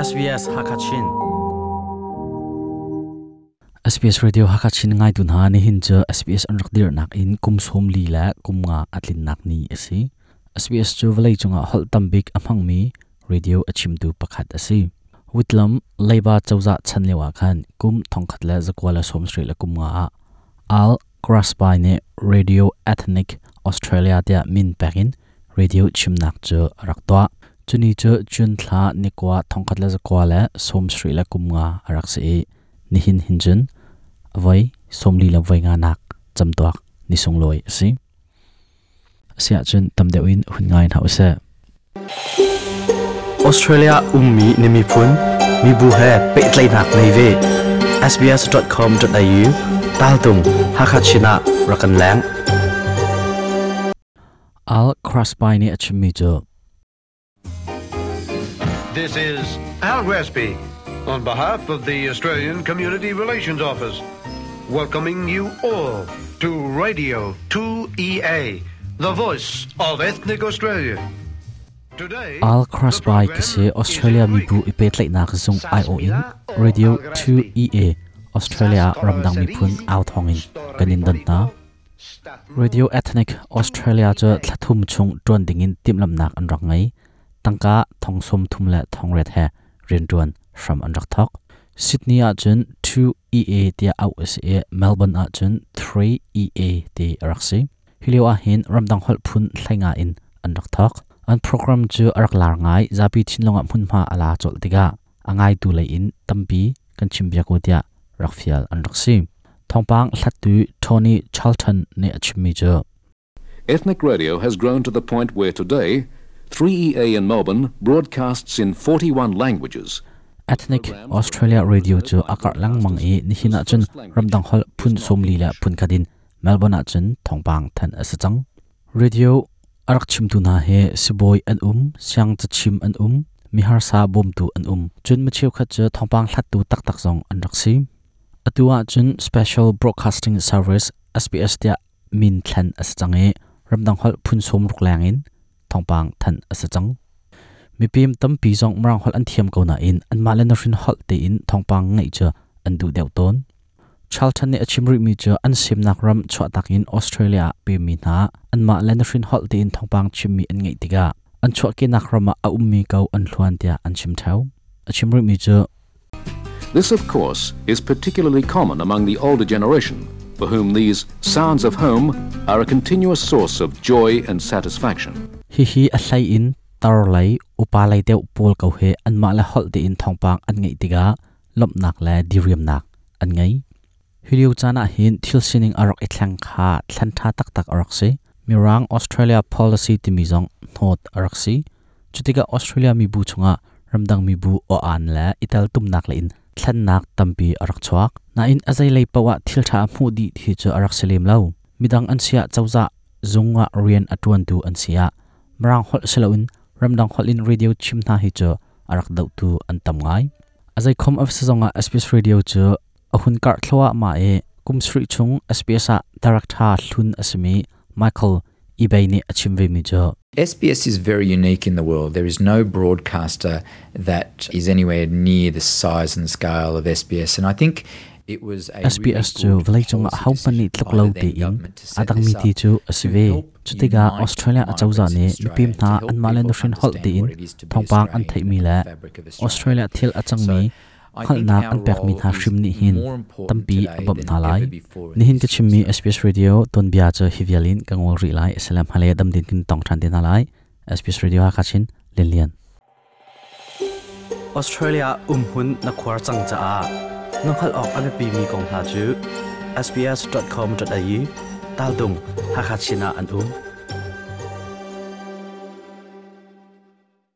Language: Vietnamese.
SBS Hakachin. SBS Radio Hakachin ngai tun ha ni hin cha SBS anrak dir nak in kum som li la kum nga atlin nak ni asi SBS chu valai chunga hol tambik amhang mi, radio achim tu pakhat asi witlam leiba chawza dạ chanlewa khan kum thongkhat la zakwala som sri la kum nga al crossby ne radio ethnic australia tia min pakin radio chimnak chu raktwa chuni chu chun thla nikwa thongkhat la zakwa la som sri la kum nga rak se ni hin hinjun vai somli la vai nga nak chamtuak ni song loi si sia chun tamdeuin hun ngai na use Australia ummi nimi phun mi bu he pe tlai nak nei ve sbs.com.au tal tung hakachina rakan lang al crossby ni achimi jo This is Al Gresby on behalf of the Australian Community Relations Office, welcoming you all to Radio 2EA, the voice of ethnic Australia. Today, al the crossby program kase is australia mi bu Greek. ipe na zung io radio 2 ea australia ramdang mi phun out hongin kanin dan na. radio ethnic australia cha thlathum chung tron dingin timlam nak an rak ngai tangka thongsom thum la thongret he rinduan from anrak thok. Sydney a chun 2 ea tia aus e melbourne a chun 3 ea ti raksi hilewa hin ramdang hol phun thlainga in anrak thok. An program chu arak lar ngai zapi thinlonga mun ma ala chol tiga angai tu le in tampi kan chimbia ko tia rakfial an raksi thongpang hlattu tony charlton ne achimi jo Ethnic radio has grown to the point where today, 3EA in Melbourne broadcasts in 41 languages. ethnic australia radio chu akar lang mang e ni hina chun ramdang hol phun som li la phun kadin melbourne chun thongpang than asachang radio arak chim tu na he siboi an um siang cha chim an um mihar sa bom tu an um chun ma cheu khat chu thongpang hlat tu tak tak zong an raksi atua chun special broadcasting service sbs tia min thlan asachang e ramdang hol phun som ruk lang in thongpang than asachang tam pi zong mrang hol an thiam ko na in an malen na rin hol te in thongpang ngai cha an du deu ton. Charlton ne achimri mi cha an sim nak ram chwa tak in Australia pe mi na an ma len rin hol te in thongpang chim mi an ngai tiga an chwa ke nak rama a ummi kau an hluan tia an chim thau. Achimri mi cha This, of course, is particularly common among the older generation, for whom these sounds of home are a continuous source of joy and satisfaction hi hi a hlai in, tar lai, upa lai deuh pol ko he, an ma la hol te in thongpang an ngai tiga, lop nak la diriam nak, an ngai hiliu chana hin thil sining arok ithlang kha, thlan tha tak tak arok se mirang australia policy ti mi jong not arok si. Chutiga australia mi bu chunga, ramdang mi bu o an la ital tum nak la in, thlan nak tampi arok chuak. Na in azai lai pawa thil tha mu di thi chu arok selim lau. Midang an sia chawza zunga rian atuan tu an sia marang hol seloin ramdang hol in radio chimna hi chu arak dau tu an tam ngai. Azai khom of sezonga sbs radio chu ahun kar thlowa ma e kum sri chung sbs a director hlun asmi michael ibaini achimve mi jo SBS is very unique in the world. There is no broadcaster that is anywhere near the size and scale of SBS, and I think it was a SBS chu vlai chung policy hau pani tlok lo then in adang mi ti chu asve chutiga australia achauza ne nupim tha anmalen no hrin hol ti in thongpang an thei mi la australia thil achang mi khalnak an pek mi tha shrim ni hin tampi abam na lai ni hin ka chimmi sps radio ton bia cha hivialin kangol ri lai salam hale dam din kin tong than din lai sps radio ha kachin lilian australia um hun na khwar chang cha a nong khal ok an pi mi kong tha chu sps.com.au tal dung hakhat sina an um